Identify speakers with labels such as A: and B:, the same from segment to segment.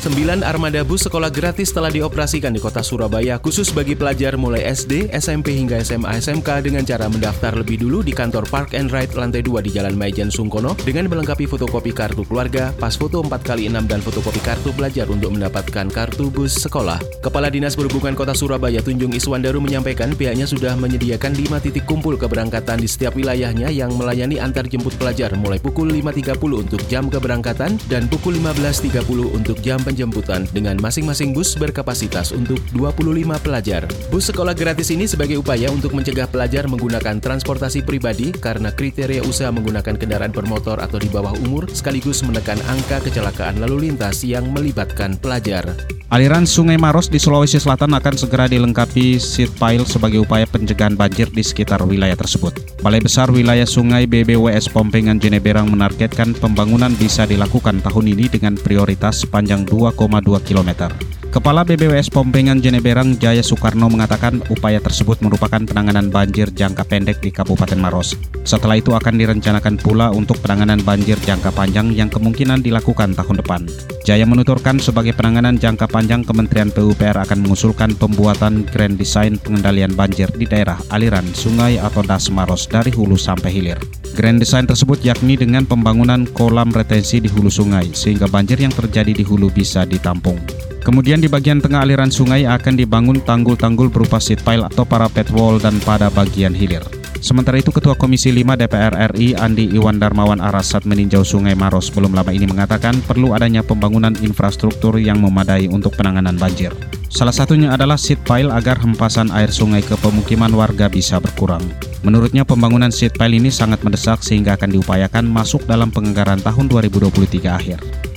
A: Sembilan armada bus sekolah gratis telah dioperasikan di kota Surabaya khusus bagi pelajar mulai SD, SMP hingga SMA SMK dengan cara mendaftar lebih dulu di kantor Park and Ride lantai 2 di Jalan Maijen Sungkono dengan melengkapi fotokopi kartu keluarga, pas foto 4x6 dan fotokopi kartu pelajar untuk mendapatkan kartu bus sekolah. Kepala Dinas Perhubungan Kota Surabaya Tunjung Iswandaru menyampaikan pihaknya sudah menyediakan 5 titik kumpul keberangkatan di setiap wilayahnya yang melayani antar jemput pelajar mulai pukul 5.30 untuk jam keberangkatan dan pukul 15.30 untuk jam penjemputan dengan masing-masing bus berkapasitas untuk 25 pelajar. Bus sekolah gratis ini sebagai upaya untuk mencegah pelajar menggunakan transportasi pribadi karena kriteria usaha menggunakan kendaraan bermotor atau di bawah umur sekaligus menekan angka kecelakaan lalu lintas yang melibatkan pelajar.
B: Aliran Sungai Maros di Sulawesi Selatan akan segera dilengkapi seat pile sebagai upaya pencegahan banjir di sekitar wilayah tersebut. Balai Besar Wilayah Sungai BBWS Pompengan Jeneberang menargetkan pembangunan bisa dilakukan tahun ini dengan prioritas sepanjang 2,2 km. Kepala BBWS Pompengan Jeneberang Jaya Soekarno mengatakan upaya tersebut merupakan penanganan banjir jangka pendek di Kabupaten Maros. Setelah itu akan direncanakan pula untuk penanganan banjir jangka panjang yang kemungkinan dilakukan tahun depan. Jaya menuturkan sebagai penanganan jangka panjang Kementerian PUPR akan mengusulkan pembuatan grand design pengendalian banjir di daerah aliran sungai atau das Maros dari hulu sampai hilir. Grand design tersebut yakni dengan pembangunan kolam retensi di hulu sungai sehingga banjir yang terjadi di hulu bisa ditampung. Kemudian di bagian tengah aliran sungai akan dibangun tanggul-tanggul berupa seat pile atau parapet wall dan pada bagian hilir. Sementara itu Ketua Komisi 5 DPR RI Andi Iwan Darmawan Arasat meninjau Sungai Maros belum lama ini mengatakan perlu adanya pembangunan infrastruktur yang memadai untuk penanganan banjir. Salah satunya adalah seat pile agar hempasan air sungai ke pemukiman warga bisa berkurang. Menurutnya pembangunan seat pile ini sangat mendesak sehingga akan diupayakan masuk dalam penganggaran tahun 2023 akhir.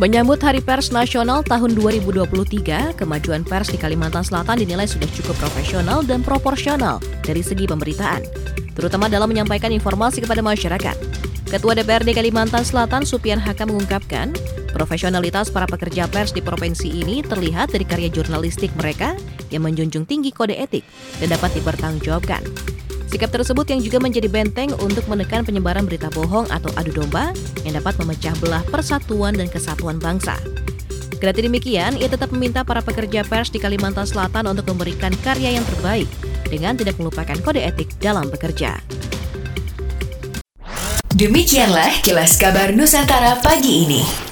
C: Menyambut Hari Pers Nasional tahun 2023, kemajuan pers di Kalimantan Selatan dinilai sudah cukup profesional dan proporsional dari segi pemberitaan, terutama dalam menyampaikan informasi kepada masyarakat. Ketua DPRD Kalimantan Selatan Supian Haka mengungkapkan, profesionalitas para pekerja pers di provinsi ini terlihat dari karya jurnalistik mereka yang menjunjung tinggi kode etik dan dapat dipertanggungjawabkan. Sikap tersebut yang juga menjadi benteng untuk menekan penyebaran berita bohong atau adu domba yang dapat memecah belah persatuan dan kesatuan bangsa. Kendati demikian, ia tetap meminta para pekerja pers di Kalimantan Selatan untuk memberikan karya yang terbaik dengan tidak melupakan kode etik dalam bekerja.
D: Demikianlah kilas kabar Nusantara pagi ini.